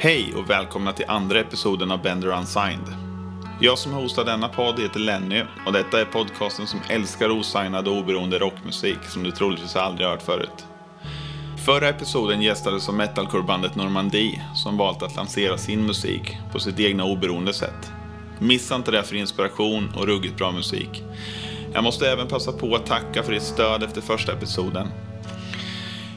Hej och välkomna till andra episoden av Bender Unsigned. Jag som hostar denna podd heter Lenny och detta är podcasten som älskar osignad och oberoende rockmusik som du troligtvis aldrig hört förut. Förra episoden gästades av metalcorebandet Normandie som valt att lansera sin musik på sitt egna oberoende sätt. Missa inte det för inspiration och ruggigt bra musik. Jag måste även passa på att tacka för ditt stöd efter första episoden.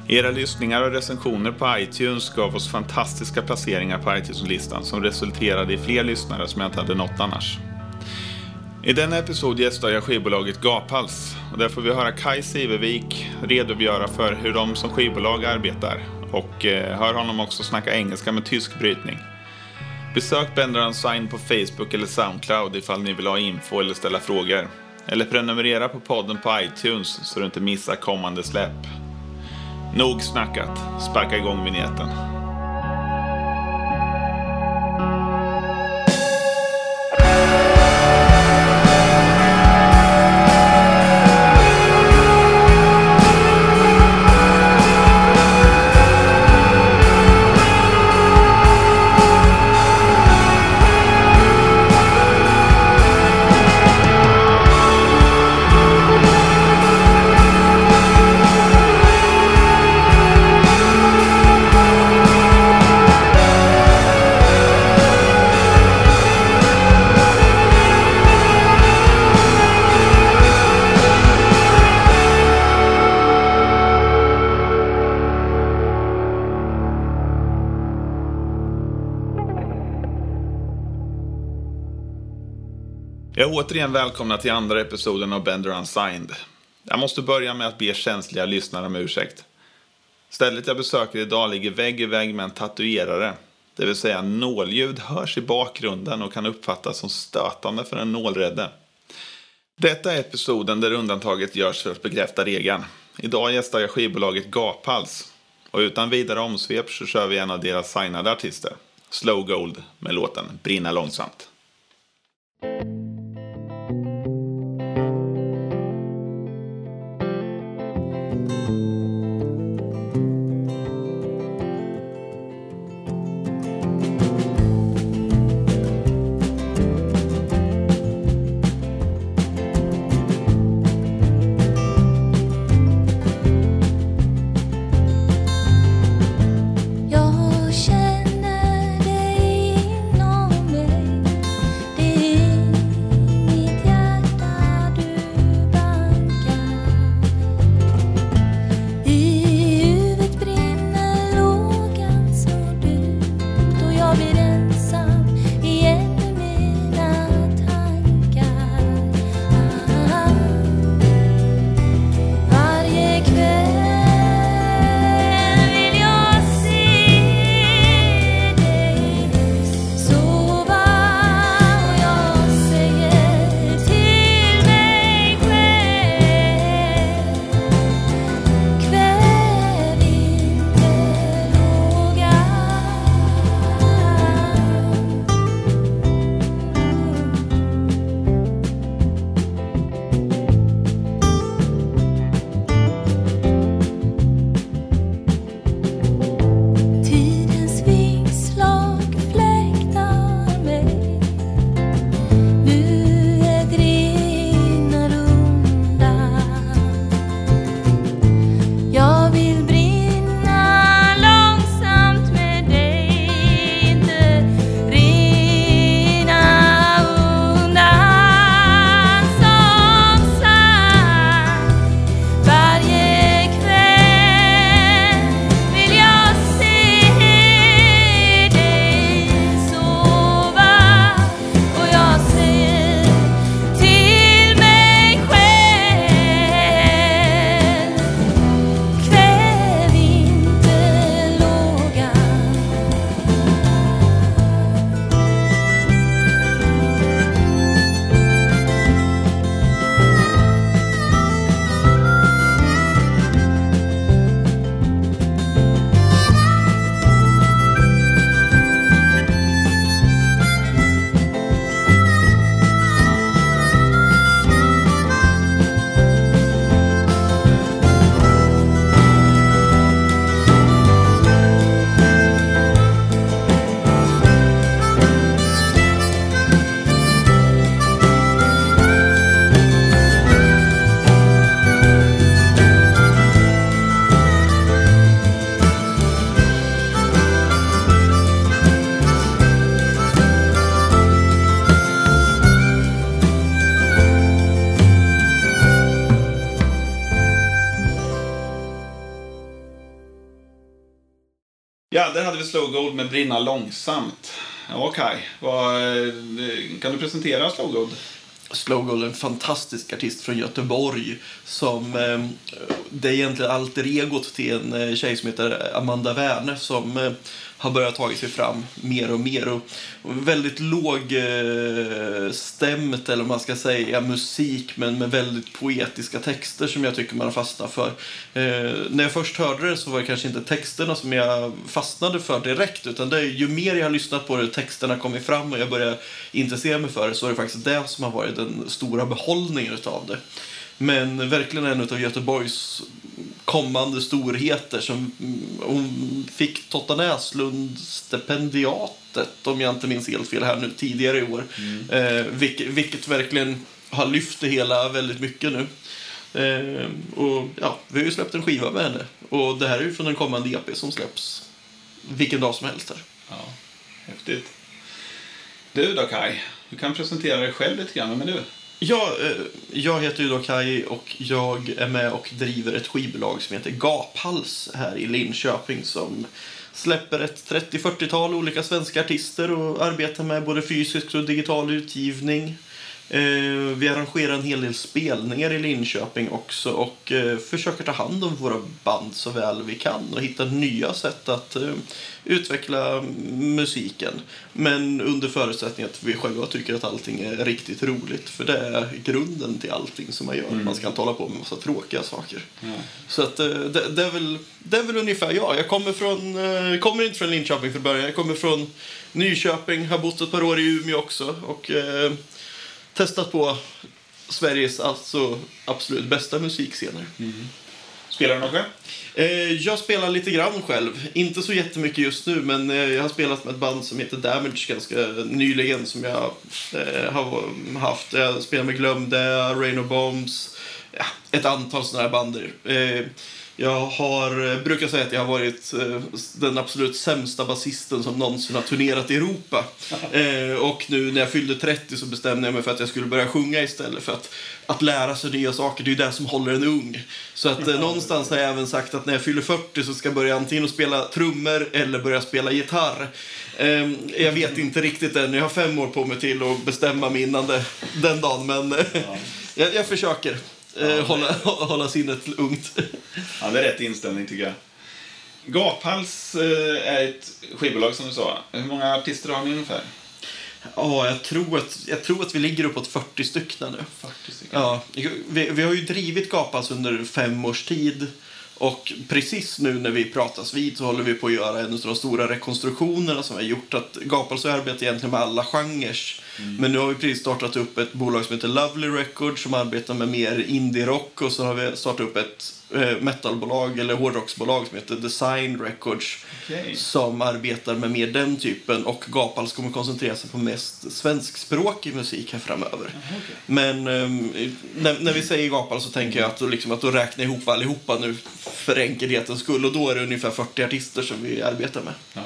Era lyssningar och recensioner på iTunes gav oss fantastiska placeringar på iTunes-listan som resulterade i fler lyssnare som jag inte hade nått annars. I denna episod gästar jag skivbolaget Gaphals och där får vi höra Kai Sivervik redogöra för hur de som skivbolag arbetar och eh, hör honom också snacka engelska med tysk brytning. Besök Bender Sign på Facebook eller Soundcloud ifall ni vill ha info eller ställa frågor. Eller prenumerera på podden på iTunes så du inte missar kommande släpp. Nog snackat, sparka igång vinjetten. Jag är återigen välkomna till andra episoden av Bender Unsigned. Jag måste börja med att be känsliga lyssnare om ursäkt. Stället jag besöker idag ligger vägg i vägg med en tatuerare. Det vill säga nålljud hörs i bakgrunden och kan uppfattas som stötande för en nålrädde. Detta är episoden där undantaget görs för att bekräfta regeln. Idag gästar jag skivbolaget Gaphals. Och utan vidare omsvep så kör vi en av deras signade artister. Slow Gold med låten Brinna långsamt. Där slowgold, Slow Gold med Brinna långsamt. Ja, Okej, okay. Eh, kan du presentera Slow Gold? Slowgold är en fantastisk artist från Göteborg som eh, det är egentligen alter egot till en eh, tjej som heter Amanda Werner som eh, har börjat ta sig fram mer och mer och, väldigt låg eh, stämt eller man ska säga musik men med väldigt poetiska texter som jag tycker man har fastnat för. Eh, när jag först hörde det så var det kanske inte texterna som jag fastnade för direkt utan det är ju mer jag har lyssnat på det texterna kommit fram och jag börjar intressera mig för det så är det faktiskt det som har varit den stora behållningen utav det. Men verkligen en av Göteborgs kommande storheter som mm, hon fick Totta Näslund stipendiatet om jag inte minns helt fel här nu tidigare i år. Eh, vilket, vilket verkligen har lyft det hela väldigt mycket nu. Eh, och ja, vi har ju släppt en skiva med henne och det här är ju från en kommande EP som släpps vilken dag som helst här. Ja, häftigt. Du då Kai, du kan presentera dig själv lite grann. Vem är du? Ja, eh, jag heter ju då Kai och jag är med och driver ett skivbolag som heter Gaphals här i Linköping som släpper ett 30-40-tal olika svenska artister och arbetar med både fysisk och digital utgivning. Eh, Vi arrangerar en hel del spelningar i Linköping också och eh, försöker ta hand om våra band så väl vi kan och hitta nya sätt att eh, utveckla musiken. Men under förutsättning att vi själva tycker att allting är riktigt roligt. För det är grunden till allting som man gör. Man ska inte hålla på med massa tråkiga saker. Så att, det, det, är väl, det är väl ungefär jag. Jag kommer, från, kommer inte från Linköping för början. Jag kommer från Nyköping, har bott ett par år i Umeå också. Och testat på Sveriges alltså absolut bästa musikscener. Spelar du något själv? Eh, jag spelar lite grann själv. Inte så jättemycket just nu, men eh, jag har spelat med ett band som heter Damage ganska nyligen som jag eh, har haft. Jag spelar med Glömde, Rain of Bombs, ja, ett antal sådana här band. Jag har, eh, brukar säga att jag har varit eh, den absolut sämsta basisten som någonsin har turnerat i Europa. Eh, och nu när jag fyllde 30 så bestämde jag mig för att jag skulle börja sjunga istället. För att, att lära sig nya saker, det är ju det som håller en ung. Så att någonstans har jag även sagt att när jag fyller 40 så ska jag börja antingen spela trummor eller börja spela gitarr. Eh, jag vet inte riktigt än, jag har fem år på mig till att bestämma mig innan det, den dagen. Men jag, jag försöker eh, hålla, hålla sinnet ungt. Ja, det är rätt inställning tycker jag. Gaphals eh, är ett skivbolag som du sa. Hur många artister har ni ungefär? Ja, jag tror, att, jag tror att vi ligger uppåt 40 stycken nu. 40 stycken. Ja, vi, vi har ju drivit Gapas under fem års tid. Och precis nu när vi pratas vid så håller vi på att göra en av de stora rekonstruktionerna som vi har gjort. Att Gapals arbetar egentligen med alla genrer. Men nu har vi precis startat upp ett bolag som heter Lovely Records som arbetar med mer indie-rock. Och så har vi startat upp ett eh, metalbolag eller hårdrocksbolag som heter Design Records. Okej. Som arbetar med mer den typen. Och Gapals kommer koncentrera sig på mest svenskspråkig musik här framöver. Men ehm, när, när vi säger Gapal så tänker jag att då, liksom, att då räknar jag ihop allihopa nu för enkelhetens skull. Och då är det ungefär 40 artister som vi arbetar med. Ja.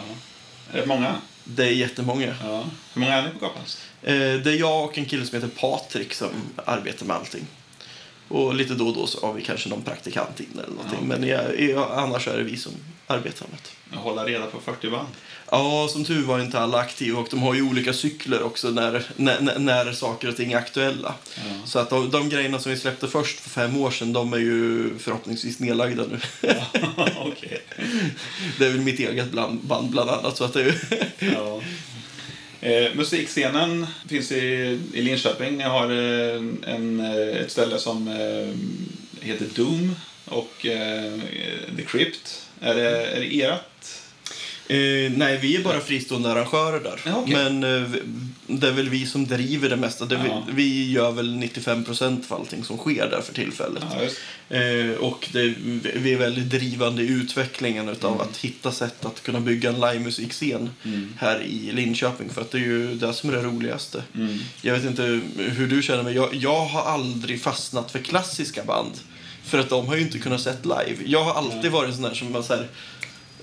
Är det många? Det är jättemånga. Ja. Hur många är ni på Gaphals? Eh, det är jag och en kille som heter Patrik som arbetar med allting. Och lite då och då så har vi kanske någon praktikant in eller någonting. Ja. Men jag, jag, annars är det vi som arbetar med det. Hålla reda på 40 band. Ja, som tur var inte alla aktiva och de har ju olika cykler också när, när, när- saker och ting är aktuella. Ja. Så att de, de grejerna som vi släppte först för fem år sedan, de är ju förhoppningsvis nedlagda nu. Okej. Det är väl mitt eget bland, band bland annat. Så att det är, Ja. Eh, musikscenen finns i, i Linköping. Ni har eh, en, eh, ett ställe som eh, heter Doom och eh, The Crypt. Är det, är det ert? Eh, nej, vi är bara fristående arrangörer där. Ja, okej. Men eh, det är väl vi som driver det mesta. Det, vi, vi gör väl 95 procent för allting som sker där för tillfället. Ja. Eh, och det, vi är väldigt drivande i utvecklingen utav att hitta sätt att kunna bygga en livemusikscen Mm. här i Linköping. För att det är ju det som är det roligaste. Mm. Jag vet inte hur du känner, men jag, jag har aldrig fastnat för klassiska band. För att de har ju inte kunnat sett live. Jag har alltid varit en sån där som har så här,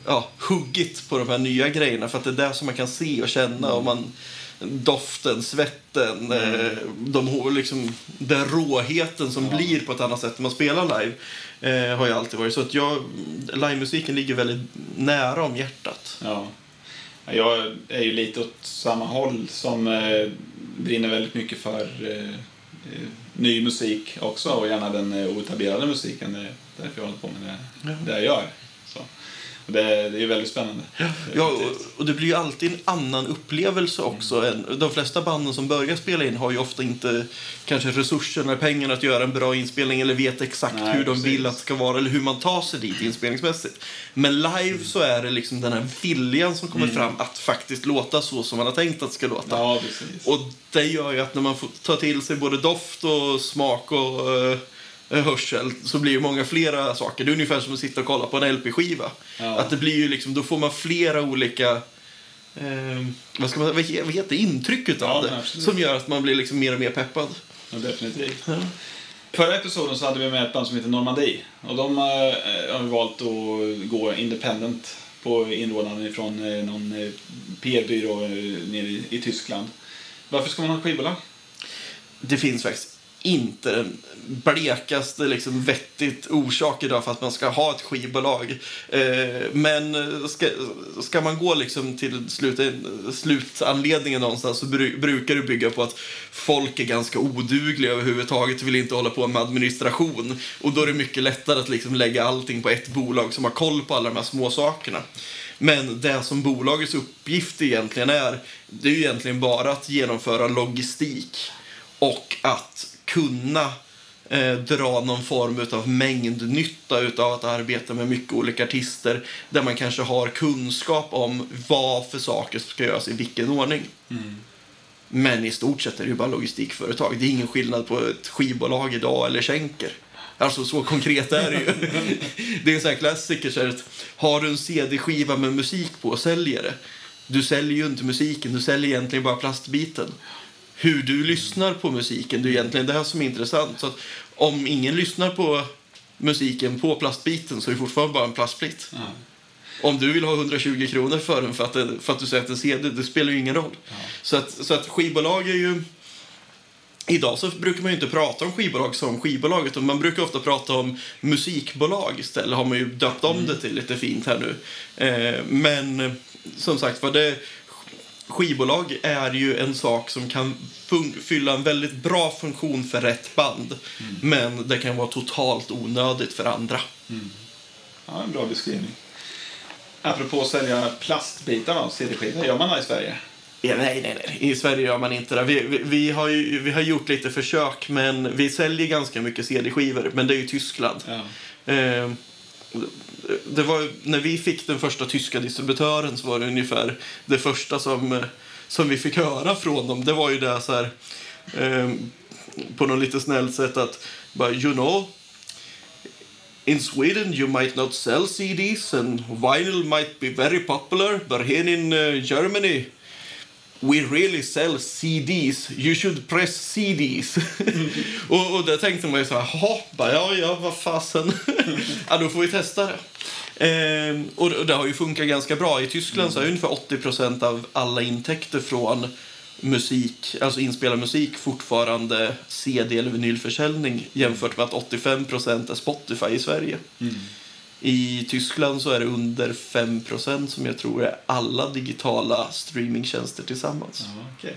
ja, huggit på de här nya grejerna. För att det är det som man kan se och känna. Och man, doften, svetten, eh, de, liksom, den råheten som blir på ett annat sätt när man spelar live. Eh, har ju alltid varit så att jag, livemusiken ligger väldigt nära om hjärtat. Ja. Jag är ju lite åt samma håll som eh, brinner väldigt mycket för eh, eh, ny musik också och gärna den eh, oetablerade musiken. Det är därför jag håller på med det, det jag gör. Det, det är väldigt spännande. Ja, och, och det blir ju alltid en annan upplevelse också. Än, de flesta banden som börjar spela in har ju ofta inte kanske resurserna, pengarna att göra en bra inspelning eller vet exakt Nej, hur de precis. vill att det ska vara eller hur man tar sig dit inspelningsmässigt. Men live så är det liksom den här viljan som kommer fram att faktiskt låta så som man har tänkt att det ska låta. Ja. Och det gör ju att när man får ta till sig både doft och smak och eh, hörsel så blir det många flera saker. Det är ungefär som att sitta och kolla på en LP-skiva. Ja. Att det blir ju liksom, då får man flera olika eh, vad, ska man, vad he- vad heter det? intrycket Ja, av det. absolut. Som gör att man blir liksom mer och mer peppad. Ja, definitivt. Förra episoden så hade vi med ett band som heter Normandie. Och de eh, har valt att gå independent på inrådan från eh, någon eh, PR-byrå eh, nere i, i Tyskland. Varför ska man ha skivbolag? Det finns faktiskt inte den blekaste liksom, vettigt orsak idag för att man ska ha ett skivbolag. Eh, men eh, ska, ska man gå liksom till slut, eh, slutanledningen någonstans så bru, brukar det bygga på att folk är ganska odugliga överhuvudtaget och vill inte hålla på med administration. Och då är det mycket lättare att liksom lägga allting på ett bolag som har koll på alla de här små sakerna. Men det som bolagets uppgift egentligen är, det är ju egentligen bara att genomföra logistik och att kunna eh, dra någon form av mängdnytta utav att arbeta med mycket olika artister där man kanske har kunskap om vad för saker som ska göras i vilken ordning. Men i stort sett är det ju bara logistikföretag. Det är ingen skillnad på ett skivbolag idag eller Schenker. Alltså så konkret är det ju. det är en sån här klassiker. Så att har du en CD-skiva med musik på och säljer det. Du säljer ju inte musiken, du säljer egentligen bara plastbiten. Hur du lyssnar på musiken, det är egentligen det här som är intressant. Så om ingen lyssnar på musiken på plastbiten så är det fortfarande bara en plastbit. Ja. Om du vill ha 120 kronor för den för att, för att du säger att det är CD, det spelar ju ingen roll. Så, att, så att skivbolag är ju... Idag så brukar man ju inte prata om skivbolag som skivbolag utan man brukar ofta prata om musikbolag istället. har man ju döpt om det till lite fint här nu. Eh, men som sagt vad det skivbolag är ju en sak som kan fylla en väldigt bra funktion för rätt band. Men det kan vara totalt onödigt för andra. Ja, en bra beskrivning. Apropå att sälja plastbitar av CD-skivor, gör man det i Sverige? Ja, nej, nej, nej. I Sverige gör man inte det. Vi, vi, vi, har ju, vi har gjort lite försök, men vi säljer ganska mycket CD-skivor. Men det är ju Tyskland. Ja. Eh, det var, när vi fick den första tyska distributören så var det ungefär det första som, eh, som vi fick höra från dem. Det var ju det så här, eh, på något lite snällt sätt att bara, you know, In Sweden you might not sell CDs and vinyl might be very popular, but here in uh, Germany We really sell CDs. You should press CDs. och, och där tänkte man ju så här, hoppa, ja, ja, vad fasen. ja, då får vi testa det. Ehm, och, och det har ju funkat ganska bra. I Tyskland så är ungefär 80% av alla intäkter från musik, alltså inspelad musik fortfarande CD eller vinylförsäljning jämfört med att 85% är Spotify i Sverige. Mm. I Tyskland så är det under 5% som jag tror är alla digitala streamingtjänster tillsammans. Ja, okay.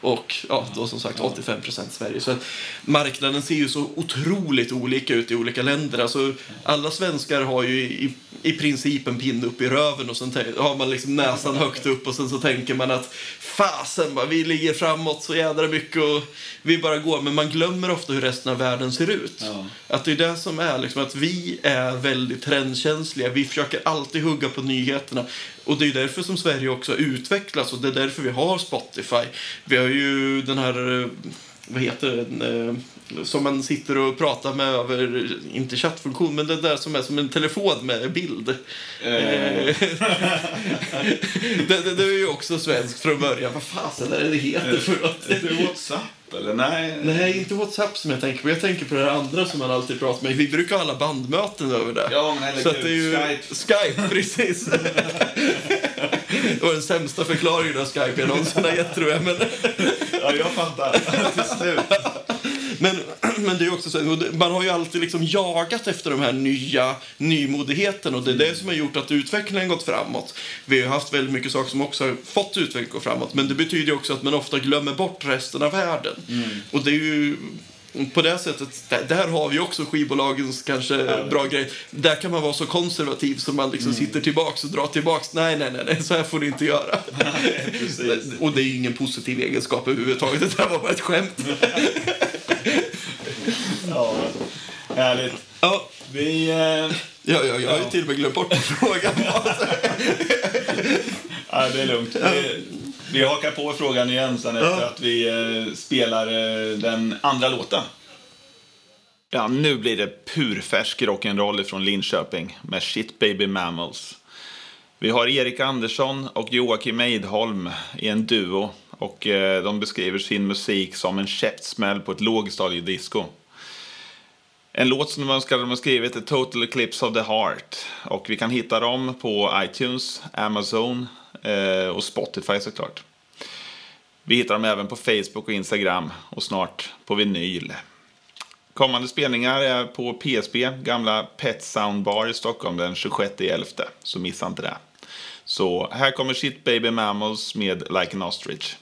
Och ja, då som sagt 85% Sverige. Så marknaden ser ju så otroligt olika ut i olika länder. Alltså, alla svenskar har ju i, i princip en pinne upp i röven och sen har man liksom näsan högt upp och sen så tänker man att fasen, vi ligger framåt så jädra mycket och vi bara går. Men man glömmer ofta hur resten av världen ser ut. Ja. Att det är det som är liksom att vi är väldigt trendkänsliga. Vi försöker alltid hugga på nyheterna. Och det är därför som Sverige också har utvecklats och det är därför vi har Spotify. Vi har ju den här, eh, vad heter den, eh, som man sitter och pratar med över, inte chattfunktion, men det där som är som en telefon med bild. Eh, det, det, det är ju också svenskt från början. Vad fasen är det det heter för något? är det WhatsApp eller? Nej. Nej, inte WhatsApp som jag tänker på. Jag tänker på det andra som man alltid pratar med. Vi brukar ha alla bandmöten över det. Ja, men eller Så att det är ju Skype. Skype, precis. det var den sämsta förklaringen av Skype jag någonsin har gett, tror jag. Men, Ja, jag fattar. Till slut. men, men det är också så, man har ju alltid liksom jagat efter de här nya nymodigheten och det är det som har gjort att utvecklingen gått framåt. Vi har haft väldigt mycket saker som också har fått utvecklingen att gå framåt, men det betyder också att man ofta glömmer bort resten av världen. Och det är ju på det sättet, där, där har vi också skivbolagens kanske bra grej. Där kan man vara så konservativ som man liksom sitter tillbaks och drar tillbaks. Nej, nej, nej, nej, så här får ni inte göra. precis. och det är ju ingen positiv egenskap överhuvudtaget. Det där var bara ett skämt. Ja, härligt. Ja, Vi... Eh, ja, ja jag har ju till och med glömt bort frågan. ja, det är lugnt. Vi, vi hakar på frågan igen sen efter att vi eh, spelar eh, den andra låten. Ja, nu blir det purfärsk rock'n'roll från Linköping med Shit Baby Mammals. Vi har Erik Andersson och Joakim Eidholm i en duo och eh, de beskriver sin musik som en käftsmäll på ett lågstadiedisco. En låt som de önskar de har skrivit är Total Eclipse of the Heart. Och vi kan hitta dem på iTunes, Amazon eh, och Spotify såklart. Vi hittar dem även på Facebook och Instagram och snart på vinyl. Kommande spelningar är på PSB, gamla Pet Sound Bar i Stockholm den 26.11. Så missa inte det. Så här kommer Shit Baby Mammals med Like an Ostrich.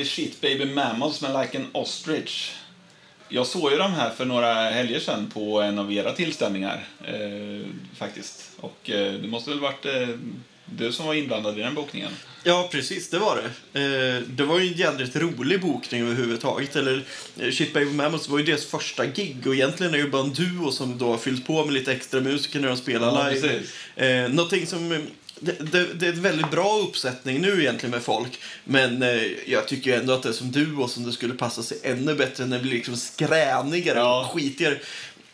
Vi Shit Baby Mammals med Like an Ostrich. Jag såg ju de här för några helger sedan på en av era tillställningar. Eh, faktiskt. Och eh, det måste väl varit eh, du som var inblandad i den bokningen? Ja, precis. Det var det. Eh, det var ju en jädrigt rolig bokning överhuvudtaget. Eller, eh, Shit Baby Mammals var ju deras första gig och egentligen är det ju bara en duo som då har fyllt på med lite extra musiker när de spelar Ja, live. precis. Eh, någonting som... Det, det, det är en väldigt bra uppsättning nu egentligen med folk. Men eh, jag tycker ändå att det är som duo som det skulle passa sig ännu bättre när det blir liksom skränigare Ja. och skitigare.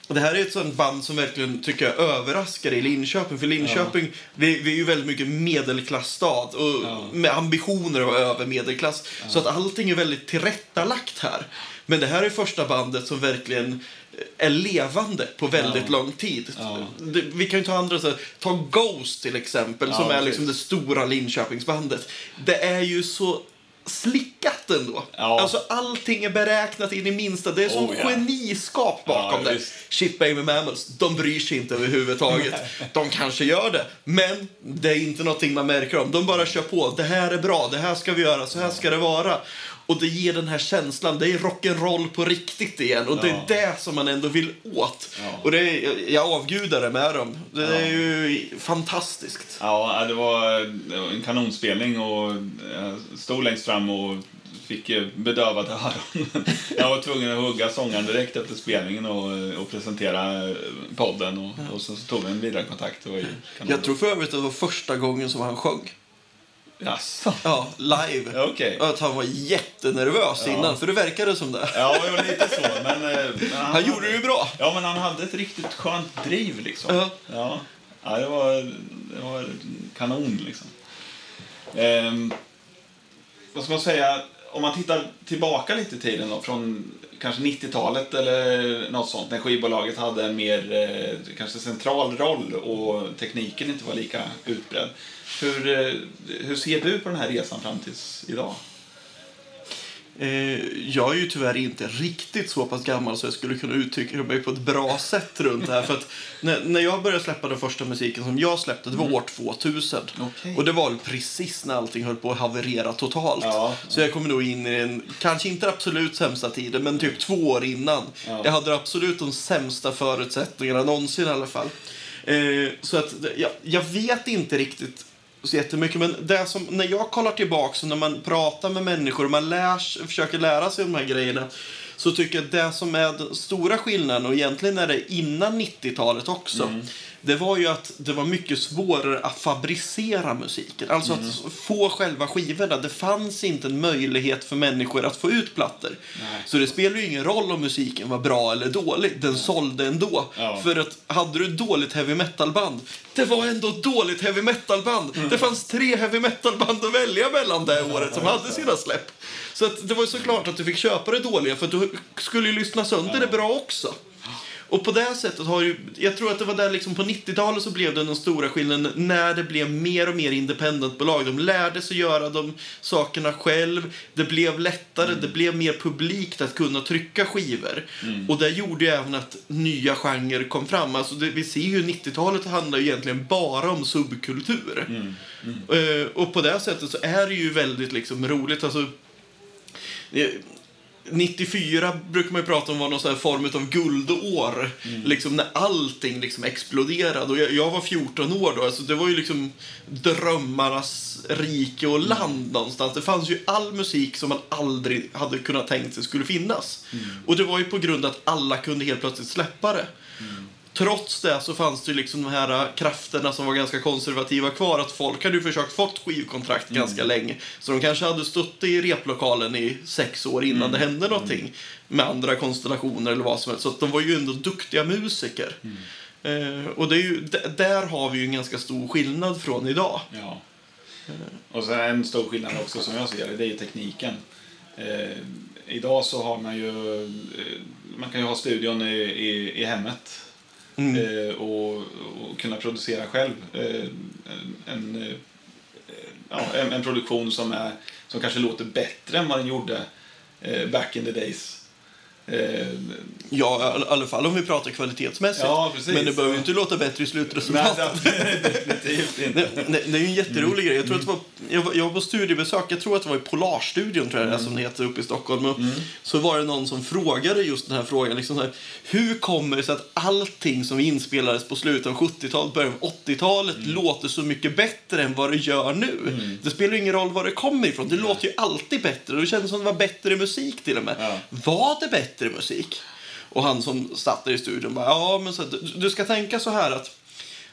Och det här är ett sånt band som verkligen tycker jag överraskar i Linköping. För Linköping, vi, vi är ju väldigt mycket medelklassstad och Ja. med ambitioner att över medelklass. Så att allting är väldigt tillrättalagt här. Men det här är första bandet som verkligen är levande på väldigt Ja. lång tid. Ja. Vi kan ju ta andra, så ta Ghost till exempel, Ja, som är liksom det stora Linköpingsbandet. Det är ju så slickat ändå. Ja. Alltså allting är beräknat in i minsta. Det är som Oh, ja. geniskap bakom Ja, det. Shit Baby Mammals, de bryr sig inte överhuvudtaget. de kanske gör det, men det är inte någonting man märker om. De bara kör på. Det här är bra, det här ska vi göra, så här ska det vara. Och det ger den här känslan, det är rock'n'roll på riktigt igen. Och det är det som man ändå vill åt. Och det är, jag avgudar det med dem. Det är ju fantastiskt. Ja, det var, en kanonspelning och jag stod längst fram och fick eh, bedövade öron. Jag var tvungen att hugga sångaren direkt efter spelningen och, och presentera eh, podden och, och sen så tog vi en vidare kontakt. Jag tror för övrigt att det var första gången som han sjöng. Jaså? Ja, live. Okej. Och Att han var jättenervös Ja. innan, för det verkade som det. Ja, det var lite så. Men, eh, men Han gjorde det ju bra. Ja, men han hade ett riktigt skönt driv liksom. Ja. Ja, ja det, var, det var kanon liksom. Ehm, vad ska man säga? Om man tittar tillbaka lite i tiden då, från kanske 90-talet eller något sånt, när skivbolaget hade en mer eh, kanske central roll och tekniken inte var lika utbredd. Hur, eh, hur ser du på den här resan fram tills idag? Eh, jag är ju tyvärr inte riktigt så pass gammal så jag skulle kunna uttrycka mig på ett bra sätt runt det här. För att när, när jag började släppa den första musiken som jag släppte, det var år 2000. Okej. Och det var precis när allting höll på att haverera totalt. Ja. Så jag kommer nog in i en, kanske inte absolut sämsta tiden, men typ två år innan. Ja. Jag hade absolut de sämsta förutsättningarna någonsin i alla fall. Eh, så att jag, jag vet inte riktigt så jättemycket, men det som, när jag kollar tillbaka och när man pratar med människor och man lär, försöker lära sig de här grejerna så tycker jag det som är den stora skillnaden, och egentligen är det innan 90-talet också, mm det var ju att det var mycket svårare att fabricera musiken. Alltså att få själva skivorna. Det fanns inte en möjlighet för människor att få ut plattor. Nej. Så det spelar ju ingen roll om musiken var bra eller dålig. Den sålde ändå. Ja. För att hade du ett dåligt heavy metal-band, det var ändå ett dåligt heavy metal-band. Mm. Det fanns tre heavy metal-band att välja mellan det året som hade sina släpp. Så att det var såklart att du fick köpa det dåliga för du skulle ju lyssna sönder det bra också. Och på det sättet har ju, jag tror att det var där liksom på 90-talet så blev det den stora skillnaden när det blev mer och mer independentbolag. De lärde sig göra de sakerna själv. Det blev lättare, det blev mer publikt att kunna trycka skivor. Och det gjorde ju även att nya genrer kom fram. Alltså det, vi ser ju 90-talet handlar ju egentligen bara om subkultur. Eh, och på det sättet så är det ju väldigt liksom roligt. Alltså, 94 brukar man ju prata om var någon sån här form av guldår. Liksom när allting liksom exploderade. Och jag, jag var 14 år då. Alltså det var ju liksom drömmarnas rike och land någonstans. Det fanns ju all musik som man aldrig hade kunnat tänkt sig skulle finnas. Och det var ju på grund av att alla kunde helt plötsligt släppa det. Trots det så fanns det ju liksom de här krafterna som var ganska konservativa kvar. Att folk hade ju försökt fått skivkontrakt ganska länge. Så de kanske hade stått i replokalen i sex år innan det hände någonting. Med andra konstellationer eller vad som helst. Så de var ju ändå duktiga musiker. Eh, och det är ju, där har vi ju en ganska stor skillnad från idag. Ja. Och sen en stor skillnad också som jag ser det, det är ju tekniken. Eh, idag så har man ju, eh, man kan ju ha studion i, i, i hemmet Mm. eh, och, och kunna producera själv eh, en, eh, ja, en, en produktion som, är, som kanske låter bättre än vad den gjorde eh, back in the days. Eh, Ja, i alla- alla fall om vi pratar kvalitetsmässigt. Ja. Men det behöver ju inte låta bättre i nej, slutresultatet. definitivt inte. Nej, nej, det är ju en jätterolig grej. Jag, tror att det var, jag, var, jag var på studiebesök, jag tror att det var i Polarstudion tror jag det är, som det heter uppe i Stockholm. Och Så var det någon som frågade just den här frågan. Liksom här, hur kommer det sig att allting som inspelades på slutet av 70-talet, början av 80-talet låter så mycket bättre än vad det gör nu? Det spelar ingen roll var det kommer ifrån. Det låter ju alltid bättre. Det kändes som det var bättre musik till och med. Ja. Var det bättre musik? Och han som satt där i studion bara, ja men så, du, du ska tänka så här att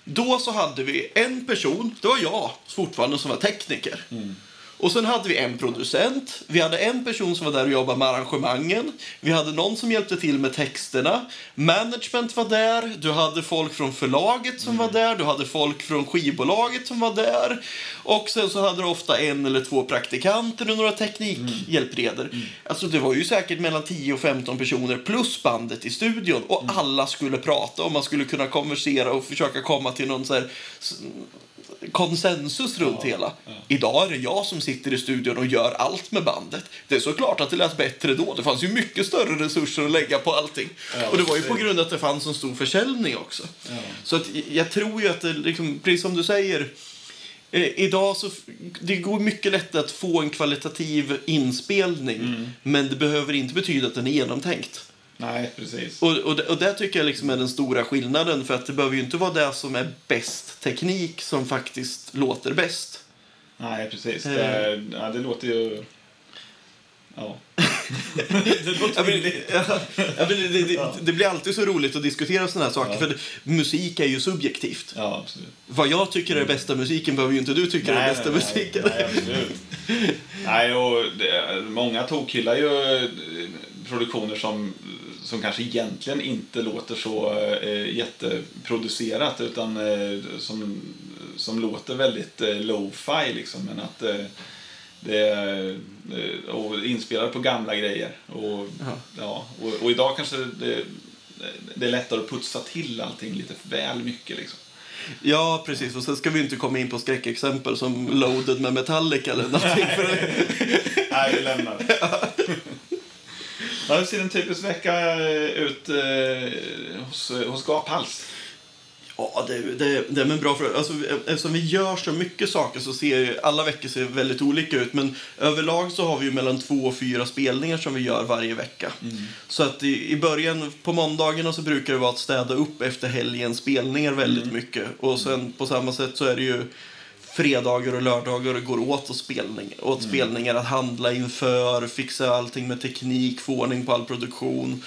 då så hade vi en person, det var jag fortfarande, som var tekniker. Mm. Och sen hade vi en producent, vi hade en person som var där och jobbade med arrangemangen, vi hade någon som hjälpte till med texterna, management var där, du hade folk från förlaget som var där, du hade folk från skivbolaget som var där. Och sen så hade du ofta en eller två praktikanter och några teknikhjälpredor. Alltså det var ju säkert mellan 10 och 15 personer plus bandet i studion. Och alla skulle prata och man skulle kunna konversera och försöka komma till någon så här konsensus runt hela. Idag är det jag som sitter i studion och gör allt med bandet. Det är såklart att det lät bättre då. Det fanns ju mycket större resurser att lägga på allting. Ja, och det var ju på grund av att det fanns en stor försäljning också. Ja. Så att jag tror ju att det, liksom, precis som du säger, eh, idag så det går mycket lättare att få en kvalitativ inspelning, Mm. men det behöver inte betyda att den är genomtänkt. Nej, precis. Och, och, och det tycker jag liksom är den stora skillnaden, för att det behöver ju inte vara det som är bäst teknik som faktiskt låter bäst. Nej, precis. Eh. Det, ja, det låter ju... Ja. det låter billigt. ja, ja, det, det, det blir alltid så roligt att diskutera sådana här saker, för musik är ju subjektivt. Ja, absolut. Vad jag tycker är bästa musiken behöver ju inte du tycka är bästa nej, musiken. Nej, absolut. nej, och det, många tokhyllar ju eh, produktioner som, som kanske egentligen inte låter så eh, jätteproducerat utan eh, som, som låter väldigt eh, lo-fi liksom. Men att eh, det eh, och inspelat på gamla grejer. Och, Ja. ja, och, och idag kanske det, det är lättare att putsa till allting lite väl mycket liksom. Ja, precis. Och sen ska vi inte komma in på skräckexempel som Loaded med Metallica eller någonting. Nej, vi lämnar det. Ja, hur ser en typisk vecka ut eh, hos, hos Gaphals? ja, det, det, det är en bra fråga. Alltså, eftersom vi gör så mycket saker så ser ju alla veckor ser väldigt olika ut. Men överlag så har vi ju mellan två och fyra spelningar som vi gör varje vecka. Så att i, i början, på måndagarna så brukar det vara att städa upp efter helgens spelningar väldigt mycket. Och sen på samma sätt så är det ju fredagar och lördagar går åt och spelning, åt spelningar att handla inför, fixa allting med teknik, få ordning på all produktion.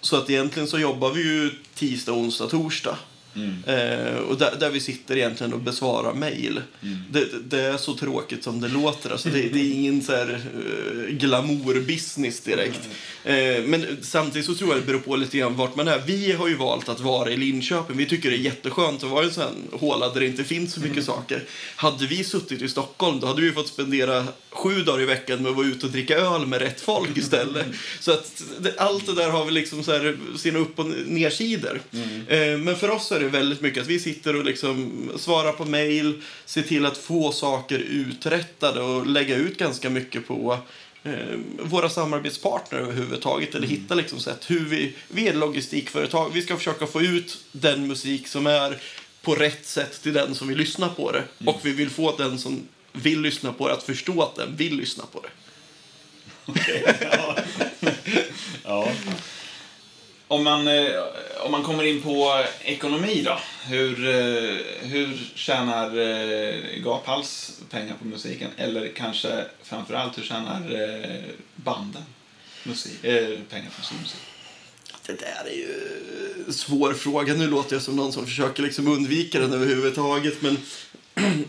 Så att egentligen så jobbar vi ju tisdag, onsdag, torsdag. Eh, och där, där vi sitter egentligen och besvarar mejl. Det, det är så tråkigt som det låter. Alltså det, det är ingen så här, uh, glamour-business direkt. Eh, men samtidigt så tror jag det beror på lite grann vart man är. Vi har ju valt att vara i Linköping. Vi tycker det är jätteskönt att vara i en sån håla där det inte finns så mycket saker. Hade vi suttit i Stockholm då hade vi fått spendera sju dagar i veckan med att vara ute och dricka öl med rätt folk istället. Så att allt det där har väl liksom så här sina upp och nersidor. Eh, men för oss är det väldigt mycket att vi sitter och liksom svarar på mejl, ser till att få saker uträttade och lägga ut ganska mycket på eh, våra samarbetspartner överhuvudtaget. Eller hitta liksom sätt hur vi, vi är logistikföretag, vi ska försöka få ut den musik som är på rätt sätt till den som vill lyssna på det. Och vi vill få den som vill lyssna på det att förstå att den vill lyssna på det. ja. ja. Om man, eh, om man kommer in på ekonomi då. Hur, eh, hur tjänar eh, Gaphals pengar på musiken? Eller kanske framförallt hur tjänar banden musik, pengar på sin musik? Det där är ju en svår fråga. Nu låter jag som någon som försöker liksom undvika den överhuvudtaget. Men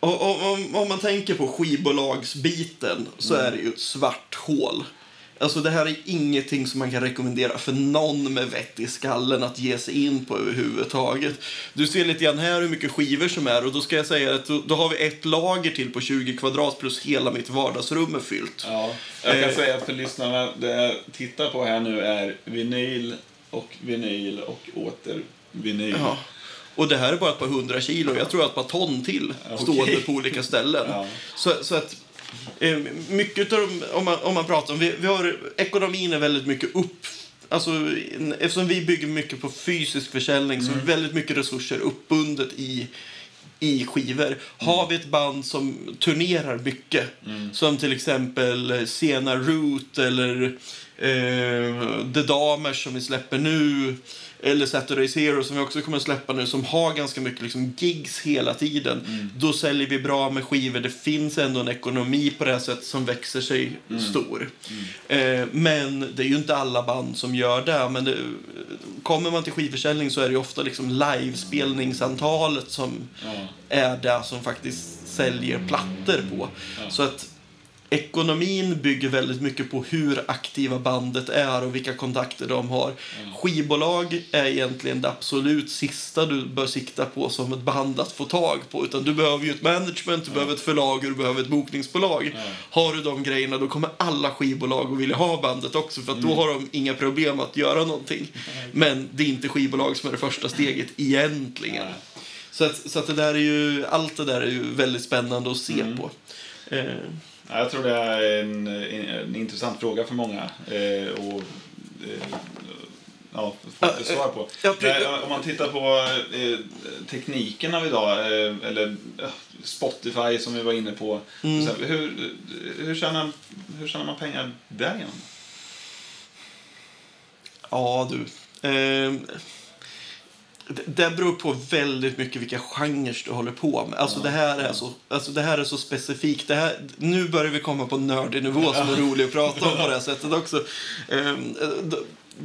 och- om, om man tänker på skivbolagsbiten så är det ju ett svart hål. Alltså det här är ingenting som man kan rekommendera för någon med vett i skallen att ge sig in på överhuvudtaget. Du ser lite grann här hur mycket skivor som är och då ska jag säga att då, då har vi ett lager till på 20 kvadrat plus hela mitt vardagsrum är fyllt. Ja, jag kan Eh. säga för lyssnarna, det jag tittar på här nu är vinyl och vinyl och åter vinyl. Ja. Och det här är bara ett par hundra kilo. Jag tror att ett par ton till stående okej. på olika ställen. Ja. Så, så att mycket av de, om man, om man pratar om, vi, vi har, ekonomin är väldigt mycket upp, alltså eftersom vi bygger mycket på fysisk försäljning så är väldigt mycket resurser uppbundet i i skivor. Har vi ett band som turnerar mycket, som till exempel eh, Sena Root eller eh, The Damers som vi släpper nu, eller Saturday Zero som vi också kommer att släppa nu, som har ganska mycket liksom, gigs hela tiden. Då säljer vi bra med skivor. Det finns ändå en ekonomi på det här sättet som växer sig stor. Eh, men det är ju inte alla band som gör det. Men det, kommer man till skivförsäljning så är det ofta liksom livespelningsantalet som är det som faktiskt säljer plattor på. Så att ekonomin bygger väldigt mycket på hur aktiva bandet är och vilka kontakter de har. Skivbolag är egentligen det absolut sista du bör sikta på som ett band att få tag på. Utan du behöver ju ett management, du behöver ett förlag och du behöver ett bokningsbolag. Har du de grejerna då kommer alla skivbolag att vilja ha bandet också för att då har de inga problem att göra någonting. Men det är inte skivbolag som är det första steget egentligen. Så, att, så att det där är ju, allt det där är ju väldigt spännande att se på. Eh, Jag tror det är en, en, en intressant fråga för många. Eh, och, eh, ja, få svar på. Men, om man tittar på eh, tekniken av idag, eh, eller eh, Spotify som vi var inne på. Mm. Hur, hur, tjänar, hur tjänar man pengar därigenom? ja, du. Eh, det, beror på väldigt mycket vilka genrer du håller på med. Alltså, det, här är så, alltså det här är så specifikt. Det här, nu börjar vi komma på nördig nivå som är rolig att prata om på det här sättet också. Eh, d-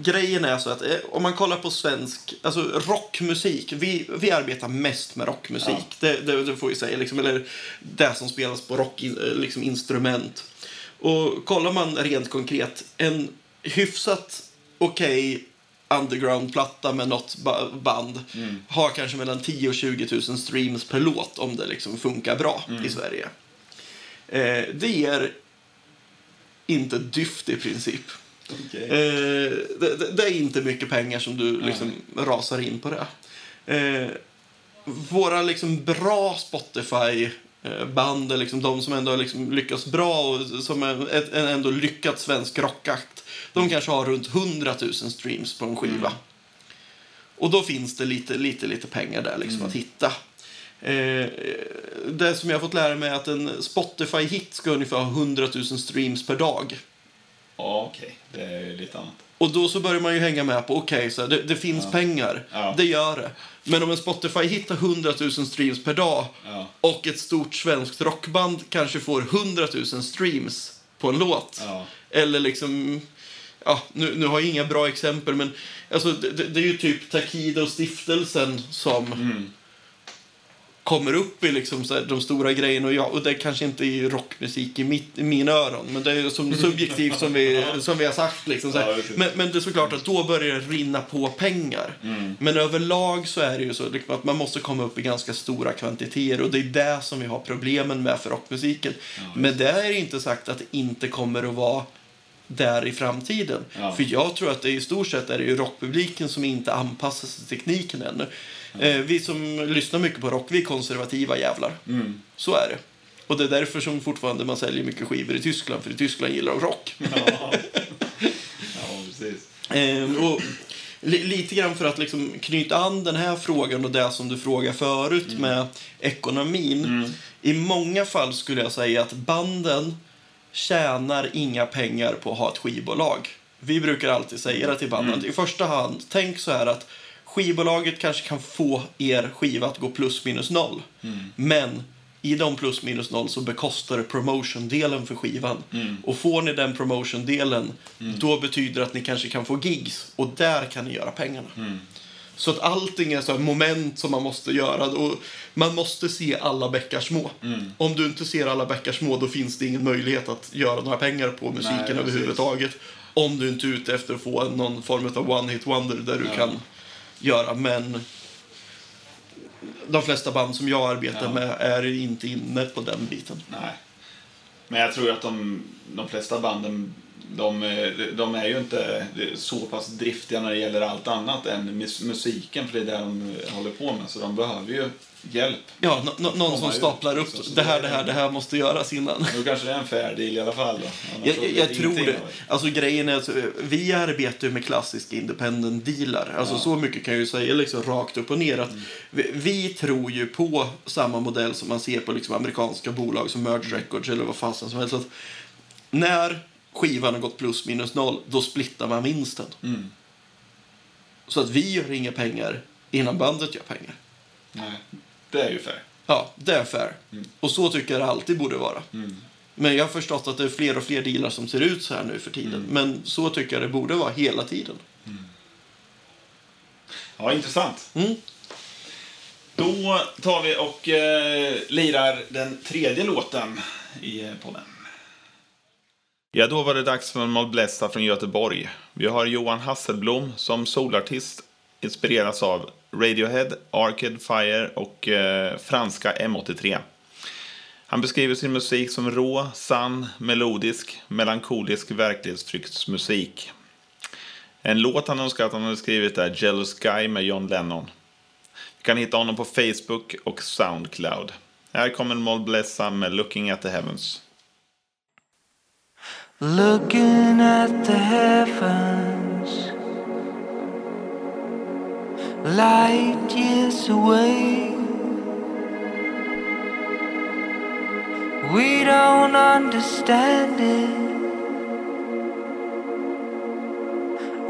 grejen är så att eh, om man kollar på svensk, alltså rockmusik. Vi, vi arbetar mest med rockmusik. Det, det, det får vi säga. Liksom, eller det som spelas på rockinstrument. Liksom, instrument. Och kollar man rent konkret, en hyfsat okej underground-platta med något ba- band har kanske mellan 10 och 20 000 streams per låt om det liksom funkar bra i Sverige. Eh, det ger inte dyft i princip. Okay. Eh, det, det, det är inte mycket pengar som du liksom rasar in på det. Eh, våra liksom bra Spotify-band är liksom de som ändå har liksom lyckats bra och som är ett, en ändå lyckad svensk rockakt. De kanske har runt 100 000 streams på en skiva. Och då finns det lite, lite, lite pengar där liksom att hitta. Eh, det som jag har fått lära mig är att en Spotify-hit ska ungefär ha 100 000 streams per dag. Ja, okej. Det är ju lite annat. Och då så börjar man ju hänga med på, okej, så här, det, det finns pengar. Ja. Det gör det. Men om en Spotify hittar 100 000 streams per dag Ja. och ett stort svenskt rockband kanske får 100 000 streams på en låt. Ja. Eller liksom, ja, nu, nu har jag inga bra exempel, men alltså, det, det är ju typ Takida och stiftelsen som Mm. Kommer upp i liksom så de stora grejerna. Och, jag, och det kanske inte är rockmusik i, mitt, i mina öron, men det är som subjektivt som vi, som vi har sagt. Liksom, så. Ja, men, men det är såklart att då börjar det rinna på pengar. Mm. Men överlag så är det ju så liksom, att man måste komma upp i ganska stora kvantiteter och det är det som vi har problemen med för rockmusiken. men det är inte sagt att det inte kommer att vara där i framtiden. Ja. För jag tror att det i stort sett är det ju rockpubliken som inte anpassar sig till tekniken ännu. Eh, vi som lyssnar mycket på rock, vi är konservativa jävlar. Mm. Så är det. Och det är därför som fortfarande man säljer mycket skivor i Tyskland, för i Tyskland gillar de rock. Ja. ja, precis. Ehm, och li, lite grann för att liksom knyta an den här frågan och det som du frågade förut med ekonomin. I många fall skulle jag säga att banden tjänar inga pengar på att ha ett skivbolag. Vi brukar alltid säga det till banden. I första hand, tänk så här att skivbolaget kanske kan få er skiva att gå plus minus noll. Men i de plus minus noll så bekostar det promotion-delen för skivan. Och får ni den promotion-delen, då betyder det att ni kanske kan få gigs. Och där kan ni göra pengarna. Så att allting är så här moment som man måste göra. Och man måste se alla bäckar små. Om du inte ser alla bäckar små, då finns det ingen möjlighet att göra några pengar på musiken Nej, överhuvudtaget. Om du inte är ute efter att få någon form av one-hit wonder där du Ja. kan göra. Men de flesta band som jag arbetar Ja. med är inte inne på den biten. Nej. Men jag tror att de, de flesta banden de, eh, de är ju inte så pass driftiga när det gäller allt annat än mus- musiken, för det är det de håller på med. Så de behöver ju hjälp. Ja, nå- nå- någon som staplar upp det här, det här, det- här måste göras innan. Då kanske det är en fair deal i alla fall. Jag, jag, tror det. Alltså grejen är att eh, vi arbetar ju med klassiska independent dealar. Alltså Ja. så mycket kan jag ju säga liksom rakt upp och ner att vi, vi tror ju på samma modell som man ser på liksom amerikanska bolag som Merge Records eller vad fasen som helst. Att när skivan har gått plus minus noll, då splittar man vinsten. Mm. Så att vi gör inga pengar innan bandet gör pengar. Nej, det är ju fair. Ja, det är fair. Mm. Och så tycker jag det alltid borde vara. Mm. Men jag har förstått att det är fler och fler dealar som ser ut så här nu för tiden. Mm. Men så tycker jag det borde vara hela tiden. Ja, intressant. Mm. Då tar vi och eh, lirar den tredje låten i eh, podden. Ja, då var det dags för en Malblessa från Göteborg. Vi har Johan Hasselblom som solartist inspireras av Radiohead, Arcade Fire och eh, franska M83. Han beskriver sin musik som rå, sann, melodisk, melankolisk verklighetsflyktsmusik. En låt han önskar att han hade skrivit är Jealous Guy med John Lennon. Vi kan hitta honom på Facebook och Soundcloud. Här kommer Moll Blessa med Looking at the Heavens. Looking at the heavens, light years away. We don't understand it.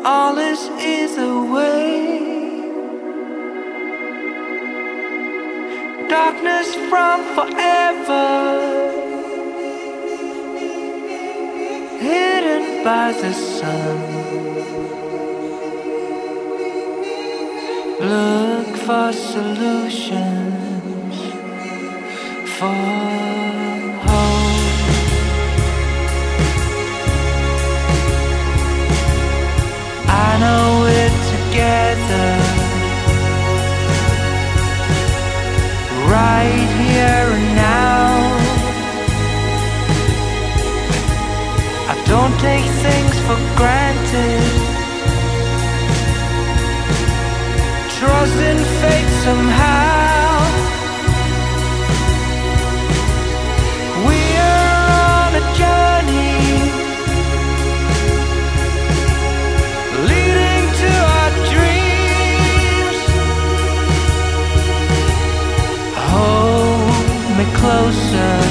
All this is away. Darkness from forever. Hidden by the sun. Look for solutions for hope. I know it together. Right don't take things for granted. Trust in fate somehow. We are on a journey leading to our dreams. Hold me closer.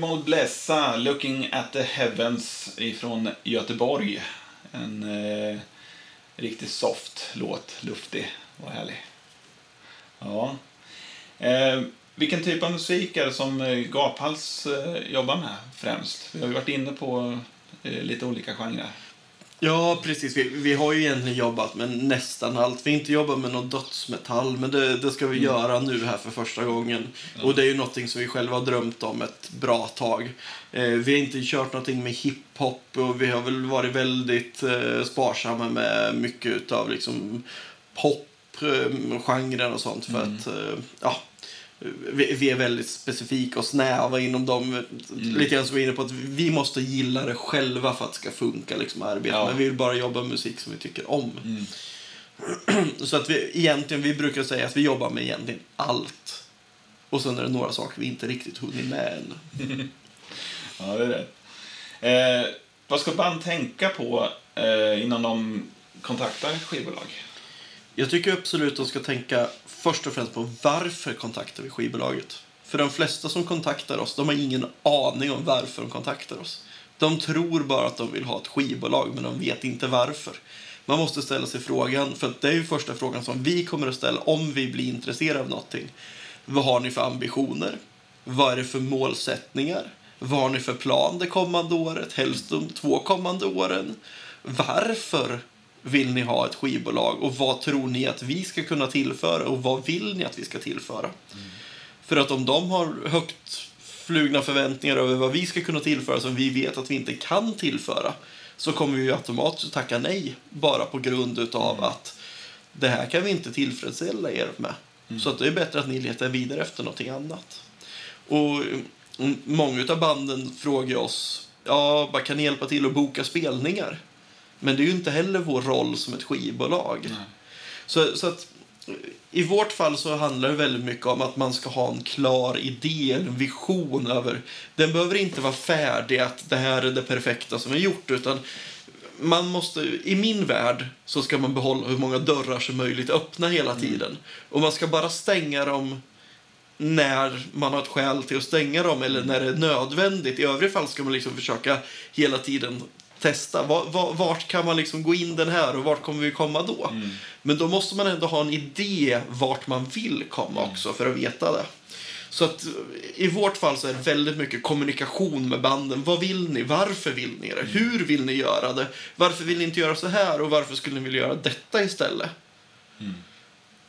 Ja, Blessa, Looking at the Heavens ifrån Göteborg. En eh, riktigt soft låt, luftig och härlig. Ja. Eh, Vilken typ av musik är det som eh, Gaphals eh, jobbar med främst? Vi har ju varit inne på eh, lite olika genrer. Ja, precis. Vi, vi har ju egentligen jobbat med nästan allt. Vi har inte jobbat med någon dödsmetall, men det, det ska vi göra nu här för första gången. Och det är ju någonting som vi själva har drömt om ett bra tag. Eh, vi har inte kört någonting med hiphop och vi har väl varit väldigt eh, sparsamma med mycket utav liksom pop-genren och sånt för att, eh, ja, vi, vi är väldigt specifika och snäva inom dem. Lite grann som vi är inne på att vi måste gilla det själva för att det ska funka liksom arbeta. Ja. Men vi vill bara jobba med musik som vi tycker om. Så att vi egentligen, vi brukar säga att vi jobbar med egentligen allt. Och sen är det några saker vi inte riktigt hunnit med än. Ja, det är rätt. Eh, vad ska band tänka på eh, innan de kontaktar skivbolag? Jag tycker absolut att de ska tänka först och främst på varför kontaktar vi skivbolaget. För de flesta som kontaktar oss, de har ingen aning om varför de kontaktar oss. De tror bara att de vill ha ett skivbolag, men de vet inte varför. Man måste ställa sig frågan, för det är ju första frågan som vi kommer att ställa om vi blir intresserade av någonting. Vad har ni för ambitioner? Vad är det för målsättningar? Vad har ni för plan det kommande året? Helst de två kommande åren. Varför vill ni ha ett skivbolag? Och vad tror ni att vi ska kunna tillföra? Och vad vill ni att vi ska tillföra? För att om de har högt flugna förväntningar över vad vi ska kunna tillföra som vi vet att vi inte kan tillföra så kommer vi automatiskt att tacka nej bara på grund utav att det här kan vi inte tillfredsställa er med. Så att det är bättre att ni letar vidare efter någonting annat. Och mm, många av banden frågar oss, ja, bara kan ni hjälpa till att boka spelningar? Men det är ju inte heller vår roll som ett skivbolag. Så, så att i vårt fall så handlar det väldigt mycket om att man ska ha en klar idé, en vision över... Den behöver inte vara färdig, att det här är det perfekta som är gjort, utan man måste, i min värld så ska man behålla hur många dörrar som möjligt öppna hela tiden. Och man ska bara stänga dem när man har ett skäl till att stänga dem eller när det är nödvändigt. I övriga fall ska man liksom försöka hela tiden testa. Var, var, vart kan man liksom gå in den här och vart kommer vi komma då? Men då måste man ändå ha en idé vart man vill komma också för att veta det. Så att i vårt fall så är det väldigt mycket kommunikation med banden. Vad vill ni? Varför vill ni det? Hur vill ni göra det? Varför vill ni inte göra så här? Och varför skulle ni vilja göra detta istället?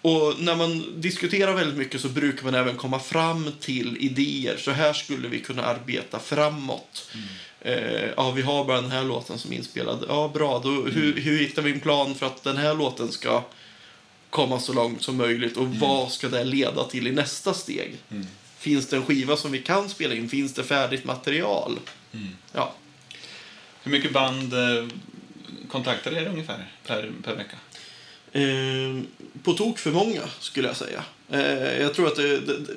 Och när man diskuterar väldigt mycket så brukar man även komma fram till idéer. Så här skulle vi kunna arbeta framåt. Eh, ja, vi har bara den här låten som är inspelad. Ja, bra. Då, hur, hur hittar vi en plan för att den här låten ska komma så långt som möjligt? Och vad ska det leda till i nästa steg? Finns det en skiva som vi kan spela in? Finns det färdigt material? Ja. Hur mycket band eh, kontaktar er ungefär per, per vecka? Eh, på tok för många, skulle jag säga. Eh, jag tror att det, det, det,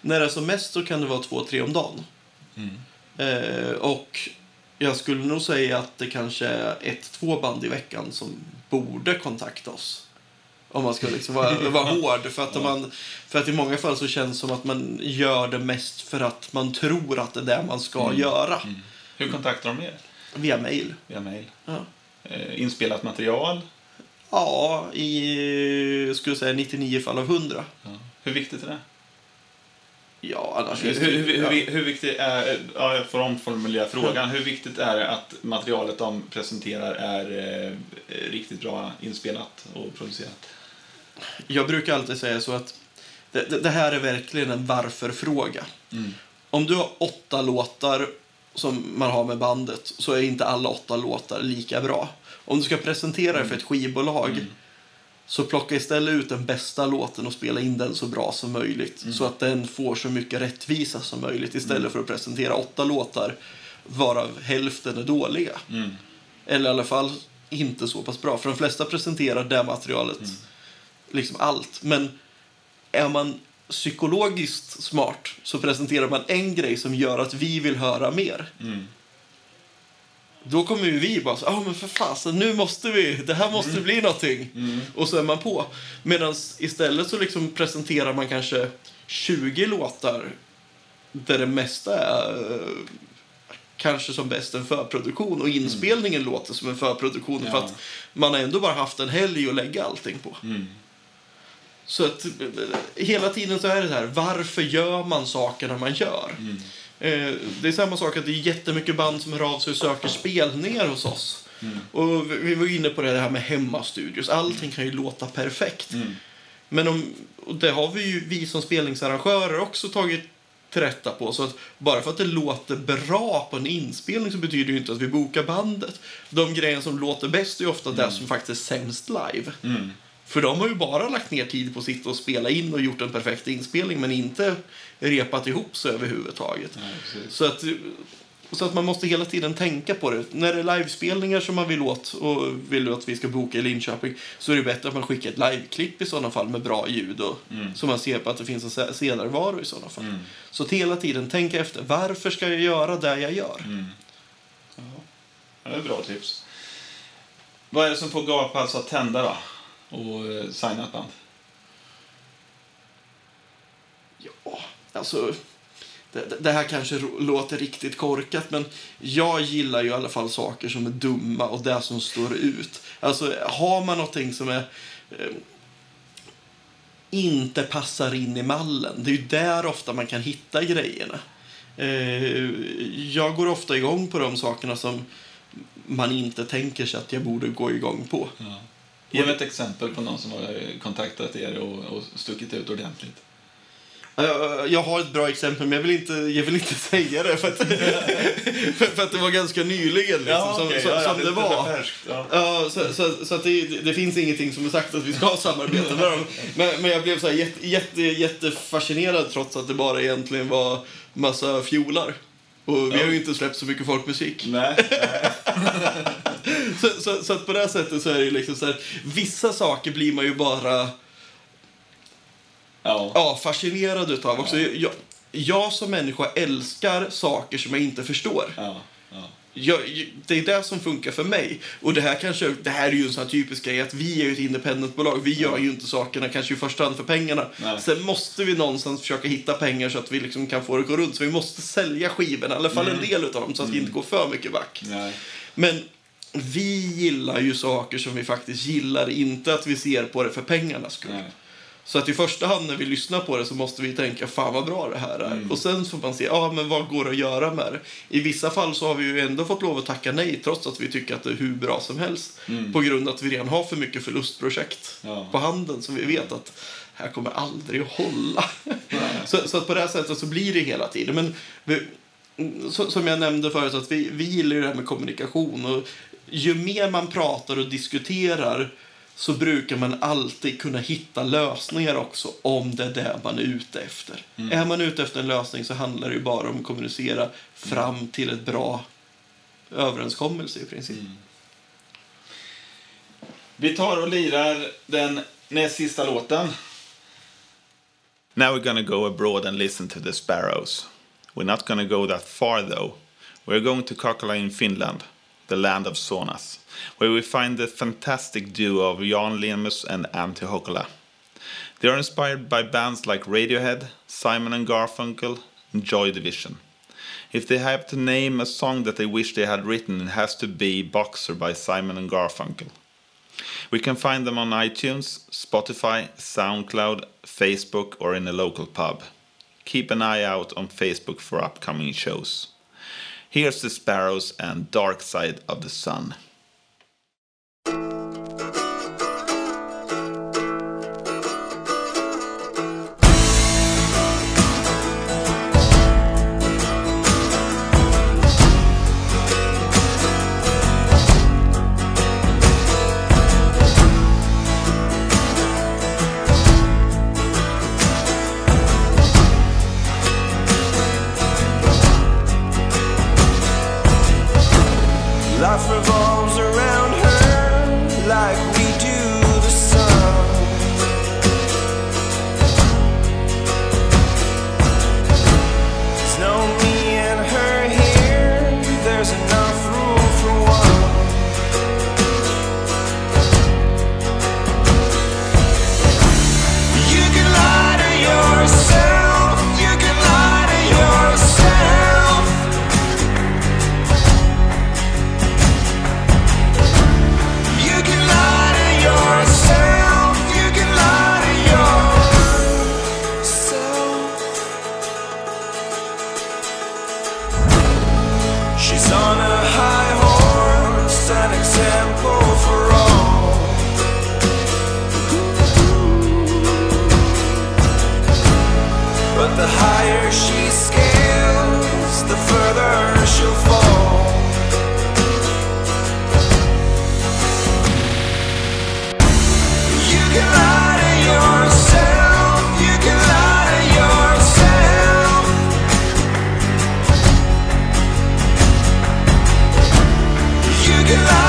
när det är som mest så kan det vara två, tre om dagen. Eh, och jag skulle nog säga att det kanske är ett, två band i veckan som borde kontakta oss. Om man ska liksom vara, vara hård. För att, man, för att i många fall så känns det som att man gör det mest för att man tror att det är det man ska göra. Hur kontaktar de er? Via mail. Via mail? Ja. Eh, inspelat material? Ja, i skulle säga 99 fall av 100. Ja. Hur viktigt är det? Ja, annars Hur, hur, hur, ja. hur, viktigt är, ja, jag får omformulera frågan. Hur viktigt är det att materialet de presenterar är eh, riktigt bra inspelat och producerat? Jag brukar alltid säga så att det, det, det här är verkligen en varför-fråga. Mm. Om du har åtta låtar som man har med bandet så är inte alla åtta låtar lika bra. Om du ska presentera det för ett skivbolag så plocka istället ut den bästa låten och spela in den så bra som möjligt. Så att den får så mycket rättvisa som möjligt istället för att presentera åtta låtar varav hälften är dåliga. Eller i alla fall inte så pass bra. För de flesta presenterar det materialet, liksom allt. Men är man psykologiskt smart så presenterar man en grej som gör att vi vill höra mer. Då kommer ju vi bara så, ah, men för fasen, nu måste vi, det här måste bli någonting. Och så är man på. Medan istället så liksom presenterar man kanske 20 låtar där det mesta är eh, kanske som bäst en förproduktion och inspelningen låter som en förproduktion för Ja. att man har ändå bara haft en helg att lägga allting på. Så att eh, hela tiden så är det här, varför gör man sakerna man gör? Eh, det är samma sak att det är jättemycket band som hör av sig och söker spelningar hos oss. Och vi- var inne på det här med hemmastudios. Allting kan ju låta perfekt. Men om, och det har vi ju vi som spelningsarrangörer också tagit till rätta på. Så att bara för att det låter bra på en inspelning så betyder det ju inte att vi bokar bandet. De grejer som låter bäst är ju ofta det som faktiskt är sämst live. För de har ju bara lagt ner tid på att sitta och spela in och gjort en perfekt inspelning men inte repat ihop sig överhuvudtaget. Nej. Så att, så att man måste hela tiden tänka på det. När det är livespelningar som man vill åt och vill att vi ska boka i Linköping så är det bättre att man skickar ett liveklipp i sådana fall med bra ljud och så man ser på att det finns en se- senarvaro i sådana fall. Så att hela tiden tänka efter. Varför ska jag göra det jag gör? Ja, det är bra tips. Vad är det som får Gapals att tända då? Och eh, signa ett band? Ja, alltså... Det, det- här kanske låter riktigt korkat, men jag gillar ju i alla fall saker som är dumma och det som står ut. Alltså, har man någonting som är... Eh, inte passar in i mallen. Det är ju där ofta man kan hitta grejerna. Eh, jag går ofta igång på de sakerna som man inte tänker sig att jag borde gå igång på. Ge mig ett exempel på någon som har kontaktat er och, och stuckit ut ordentligt. Jag, har ett bra exempel, men jag vill inte, jag vill inte säga det för att, för, att det var ganska nyligen liksom, som, okej. som, Ja, ja, som det lite var. färskt, ja. Ja, så, så, så att det, det finns ingenting som är sagt att vi ska ha samarbete med dem. Men, men jag blev så här jätte, jätte, jättefascinerad trots att det bara egentligen var massa fjolar. Och vi Ja. har ju inte släppt så mycket folkmusik. Nej, nej. Så, så, så att på det sättet så är det ju liksom så här, vissa saker blir man ju bara Ja. ja, fascinerad utav. Också, jag, jag som människa älskar saker som jag inte förstår. Ja. Ja. Jag, det är det som funkar för mig. Och det här, kanske, det här är ju en sån typisk grej att vi är ju ett independentbolag. Vi gör ju inte sakerna kanske i första hand för pengarna. Nej. Sen måste vi någonstans försöka hitta pengar så att vi liksom kan få det att gå runt. Så vi måste sälja skivorna, i alla fall en del utav dem, så att vi inte går för mycket back. Nej. Men vi gillar ju saker som vi faktiskt gillar, inte att vi ser på det för pengarnas skull. Nej. Så att i första hand när vi lyssnar på det så måste vi tänka fan vad bra det här är. Och sen får man se, ja men vad går att göra med det? I vissa fall så har vi ju ändå fått lov att tacka nej trots att vi tycker att det är hur bra som helst. På grund av att vi redan har för mycket förlustprojekt Ja. på handen som vi vet att här kommer aldrig att hålla. så, så att på det här sättet så blir det hela tiden. Men vi, så, som jag nämnde förut, att vi, vi gillar ju det här med kommunikation. Och ju mer man pratar och diskuterar så brukar man alltid kunna hitta lösningar också om det är det man är ute efter. Är man ute efter en lösning så handlar det ju bara om att kommunicera fram till ett bra överenskommelse i princip. Vi tar och lirar den näst sista låten. Now we're gonna go abroad and listen to the sparrows. We're not gonna go that far though. We're going to Kokkola in Finland, the land of saunas, where we find the fantastic duo of Jan Lemus and Antti Hokola. They are inspired by bands like Radiohead, Simon and Garfunkel, and Joy Division. If they have to name a song that they wish they had written, it has to be Boxer by Simon and Garfunkel. We can find them on iTunes, Spotify, SoundCloud, Facebook, or in a local pub. Keep an eye out on Facebook for upcoming shows. Here's the Sparrows and Dark Side of the Sun. can I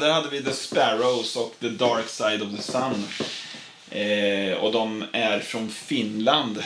Där hade vi The Sparrows och The Dark Side of the Sun. Eh, och de är från Finland.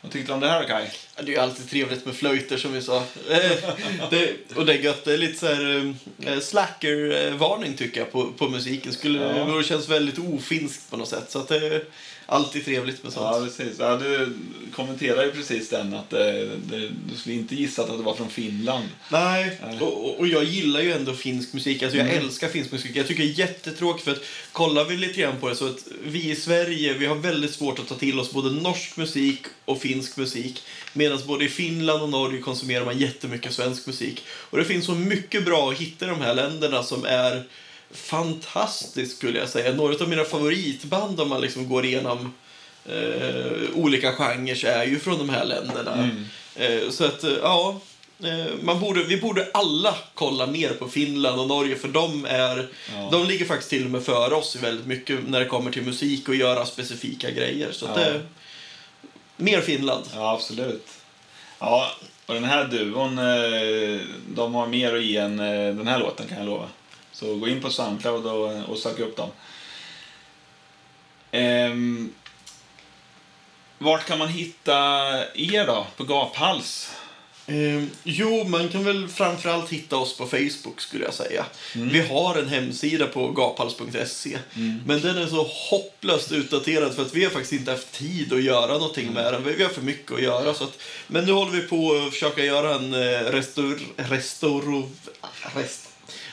Vad tyckte du om det här Kai? Ja, Det är ju alltid trevligt med flöjter som vi sa. Eh, det, och det är gött. Det är lite så här eh, slacker-varning tycker jag på, på musiken. Skulle, Ja. Det känns väldigt ofinskt på något sätt. Så att det är alltid trevligt med Ja, sånt. precis. Ja, du kommenterade ju precis den att eh, det, du skulle inte gissat att det var från Finland. Nej, Nej. och, och- jag gillar ju ändå finsk musik. Alltså jag älskar finsk musik. Jag tycker det är jättetråkigt för att kollar vi lite grann på det så att vi i Sverige, vi har väldigt svårt att ta till oss både norsk musik och finsk musik. Medan både i Finland och Norge konsumerar man jättemycket svensk musik. Och det finns så mycket bra att hitta i de här länderna som är fantastiskt skulle jag säga. Några av mina favoritband om man liksom går igenom eh, olika genrer är ju från de här länderna. Eh, så att, eh, ja. eh, Man borde, vi borde alla kolla mer på Finland och Norge för de, är, Ja. de ligger faktiskt till och med före oss väldigt mycket när det kommer till musik och göra specifika grejer. Så att Ja. det, mer Finland. Ja, absolut. Ja, och den här duon, eh, de har mer att ge än den här låten kan jag lova. Så gå in på Soundcloud och, och sök upp dem. Ehm, vart kan man hitta er då? På Gaphals? Eh, jo, man kan väl framförallt hitta oss på Facebook skulle jag säga. Mm. Vi har en hemsida på gaphals.se. Men den är så hopplöst utdaterad för att vi har faktiskt inte haft tid att göra någonting med den. Vi har för mycket att göra. Så att, men nu håller vi på att försöka göra en eh, restaur... Restauro...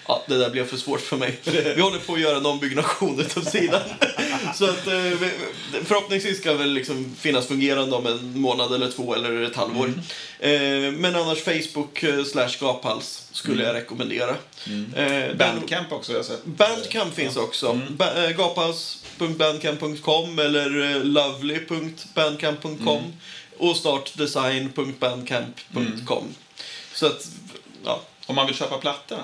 Ja, det där blev för svårt för mig. Vi håller på att göra en ombyggnation utav sidan. Så att eh, vi- förhoppningsvis ska väl liksom finnas fungerande om en månad eller två eller ett halvår. Eh, Men annars Facebook eh, slash gaphals skulle jag rekommendara. Eh, den- Bandcamp också har jag sett. Bandcamp finns också. Eh, Gaphals.bandcamp.com eller lovely.bandcamp.com och startdesign.bandcamp.com. Så att, ja. Om man vill köpa plattorna?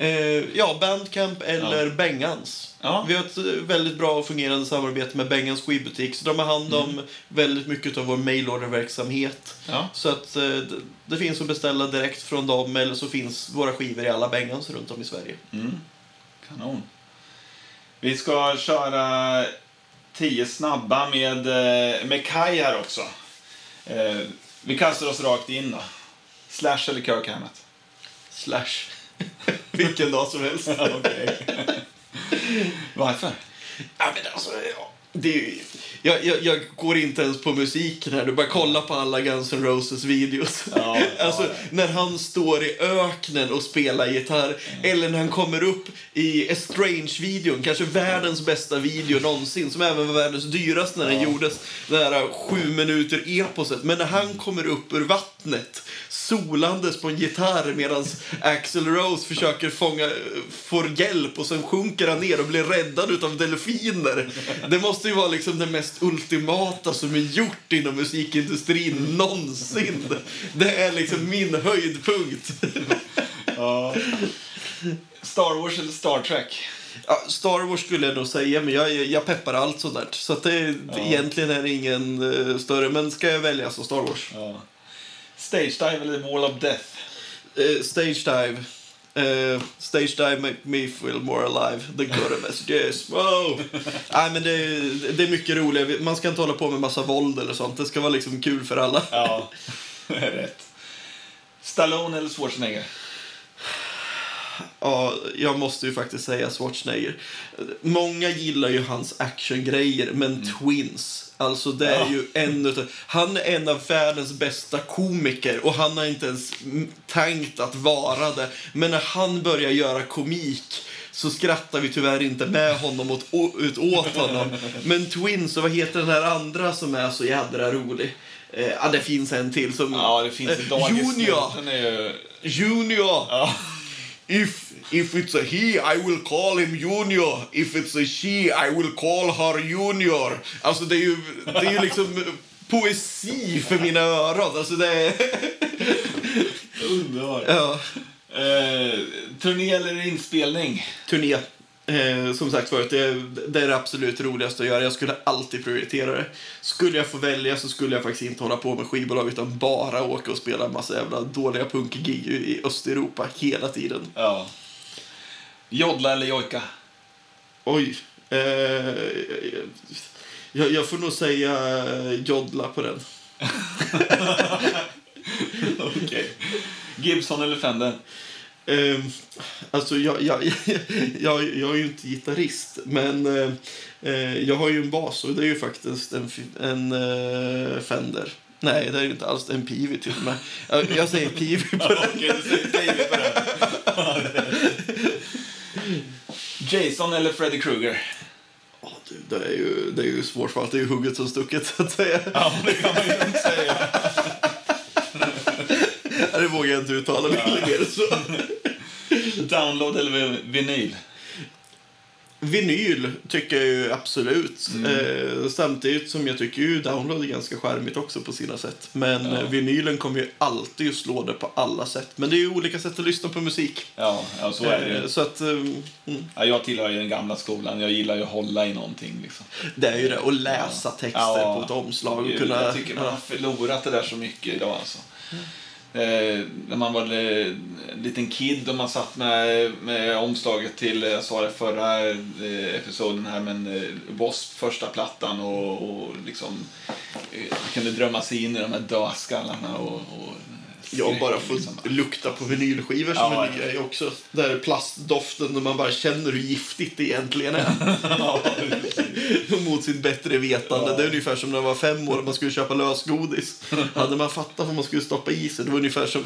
Eh, ja, Bandcamp eller Ja. Bengans. Ja. Vi har ett eh, väldigt bra och fungerande samarbete med Bengans skivbutik. Så de har hand om Mm. väldigt mycket av vår mailorderverksamhet. Ja. Så att eh, det, det finns att beställa direkt från dem eller så finns våra skivor i alla Bengans runt om i Sverige. Mm. Kanon. Vi ska köra tio snabba med, eh, med Kai här också. Eh, vi kastar oss rakt in då. Slash eller Kirk Hammett? Slash. Vilken dag som helst. Varför? Ja, men alltså. Det jag, jag, jag går inte ens på musiken här. Du bara kolla på alla Guns N' Roses videos. Ja, alltså, ja. när han står i öknen och spelar gitarr. Eller när han kommer upp i Estrange-videon. Kanske världens bästa video någonsin. Som även var världens dyraste när den gjordes. Det här sju minuter eposet. Men när han kommer upp ur vattnet. Solandes på en gitarr medan Axl Rose försöker fånga, får hjälp och sen sjunker han ner och blir räddad utav delfiner. Det måste ju vara liksom det mest ultimata som är gjort inom musikindustrin någonsin. Det är liksom min höjdpunkt. Ja. Star Wars eller Star Trek? Ja, Star Wars skulle jag nog säga, men jag, jag peppar allt sånt där. Så att det, egentligen är det ingen eh, större, men ska jag välja så Star Wars. Ja. Stage Dive eller Wall of Death? Eh, stage dive. Eh, stage dive make me feel more alive. The good messages. Wow! Nej, men det, det är mycket roligare. Man ska inte hålla på med massa våld eller sånt. Det ska vara liksom kul för alla. Ja, rätt. Stallone eller Schwarzenegger? Ja, jag måste ju faktiskt säga Schwarzenegger. Många gillar ju hans actiongrejer, men Twins, alltså det är Ja. ju en utav, Han är en av världens bästa komiker och han har inte ens mm, tänkt att vara det. Men när han börjar göra komik så skrattar vi tyvärr inte med honom åt, ut åt honom. Men Twins, och vad heter den här andra som är så jädra rolig? Eh, ja, det finns en till som... Ja, det finns Eh, en dagis. Junior! Ju... Junior! Ja. If if it's a he, I will call him Junior. If it's a she, I will call her Junior. Alltså det är ju, det är ju liksom poesi för mina öron. Alltså det är... Underbar. Ja. Eh, turné eller inspelning? Turné. Eh, som sagt förut, det, det är det absolut roligaste att göra. Jag skulle alltid prioritera det. Skulle jag få välja så skulle jag faktiskt inte hålla på med skivbolag utan bara åka och spela en massa jävla dåliga punkgig i Östeuropa hela tiden. Ja. Jodla eller jojka? Oj. Eh, jag, jag får nog säga jodla på den. Okej. Gibson eller Fender? Eh, alltså, jag, jag, jag, jag är ju inte gitarrist, men eh, eh, jag har ju en bas och det är ju faktiskt en, en eh, Fender. Nej, det är ju inte alls en Pivi till och med. Jag, jag säger Pivi på den. Okej, du säger David på den. Jason eller Freddy Krueger? Ja, du, det, är ju, det är ju. Det är ju hugget som stucket, så att säga. Ja, det kan man ju inte säga. Det vågar jag inte uttala mig mer så. Download eller vinyl? Vinyl tycker jag ju absolut. Eh, samtidigt som jag tycker ju download är ganska charmigt också på sina sätt. Men Ja. eh, vinylen kommer ju alltid att slå det på alla sätt. Men det är ju olika sätt att lyssna på musik. Ja, ja så är det Eh, så att, eh, mm, Ja, jag tillhör ju den gamla skolan. Jag gillar ju att hålla i någonting. Liksom. det är ju det. Och läsa texter Ja. på ett omslag. Och kunna, Jag tycker man har förlorat det där så mycket idag. Alltså. Eh, när man var eh, liten kid och man satt med, med omslaget till, jag sa det förra eh, episoden här, men eh, Wasp första plattan och, och liksom eh, kunde drömma sig in i de här dödskallarna och, och jag bara får lukta på vinylskivor som Ja, en ny grej också. Där plastdoften när man bara känner hur giftigt det egentligen är. Ja, Mot sitt bättre vetande. Ja. Det är ungefär som när man var fem år och man skulle köpa lösgodis. Hade man fattat vad man skulle stoppa i sig, det var ungefär som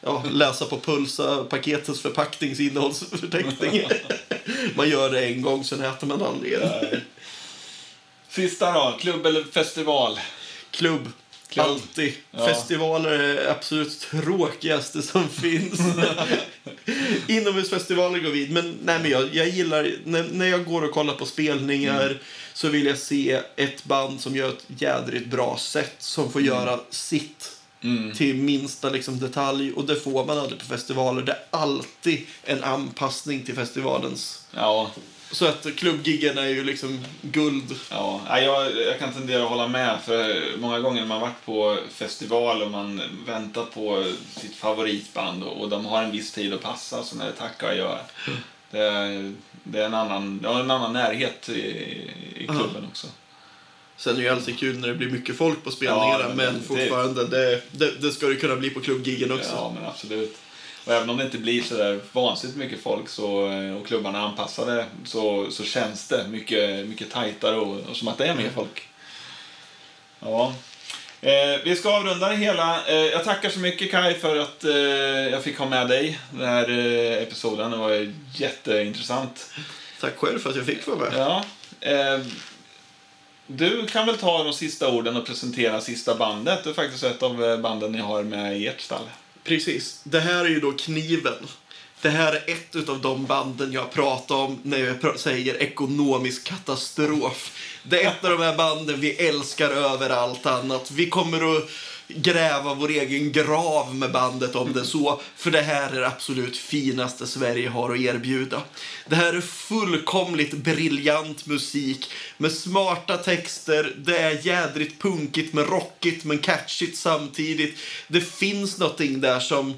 ja, läsa på Pulsa-paketets förpackningsinnehållsförteckning. man gör det en gång, sen äter man aldrig igen. Sista då, klubb eller festival? Klubb. Alltid. Ja. Festivaler är det absolut tråkigaste som finns. Inomhusfestivaler går vid. Men, nej, men jag, jag gillar, när, när jag går och kollar på spelningar Mm. så vill jag se ett band som gör ett jädrigt bra sätt. Som får Mm. göra sitt till minsta liksom, detalj. Och det får man aldrig på festivaler. Det är alltid en anpassning till festivalens... Ja, Så att klubbgiggen är ju liksom guld. Ja, jag, jag kan tendera att hålla med. För många gånger när man varit på festival och man väntat på sitt favoritband och, och de har en viss tid att passa, så när det tackar och gör. Det, det är en annan, det har en annan närhet i, i klubben också. Sen är det ju alltid kul när det blir mycket folk på spelningarna, Ja, men men, fortfarande, det, det, det ska det kunna bli på klubbgiggen också. Ja, men absolut. Och även om det inte blir så där vansinnigt mycket folk så, och klubbarna är anpassade så, så känns det mycket, mycket tajtare och, och som att det är mer folk. Ja. Eh, vi ska avrunda det hela. Eh, jag tackar så mycket Kai för att eh, jag fick ha med dig den här eh, episoden. Det var jätteintressant. Tack själv för att jag fick vara med. Ja. Eh, du kan väl ta de sista orden och presentera sista bandet. Det är faktiskt ett av eh, banden ni har med i ert stall. Precis. Det här är ju då Kniven. Det här är ett av de banden jag pratar om när jag pr- säger ekonomisk katastrof. Det är ett av de här banden vi älskar över allt annat. Vi kommer att gräva vår egen grav med bandet om det så. För det här är det absolut finaste Sverige har att erbjuda. Det här är fullkomligt briljant musik med smarta texter. Det är jädrigt punkigt men rockigt men catchigt samtidigt. Det finns någonting där som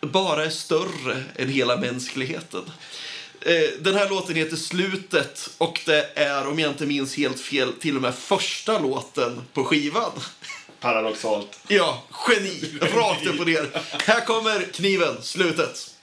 bara är större än hela mänskligheten. Eh, den här låten heter Slutet och det är, om jag inte minns helt fel, till och med första låten på skivan. Paradoxalt. Ja, geni! Rakt upp och ner. Här kommer kniven, slutet.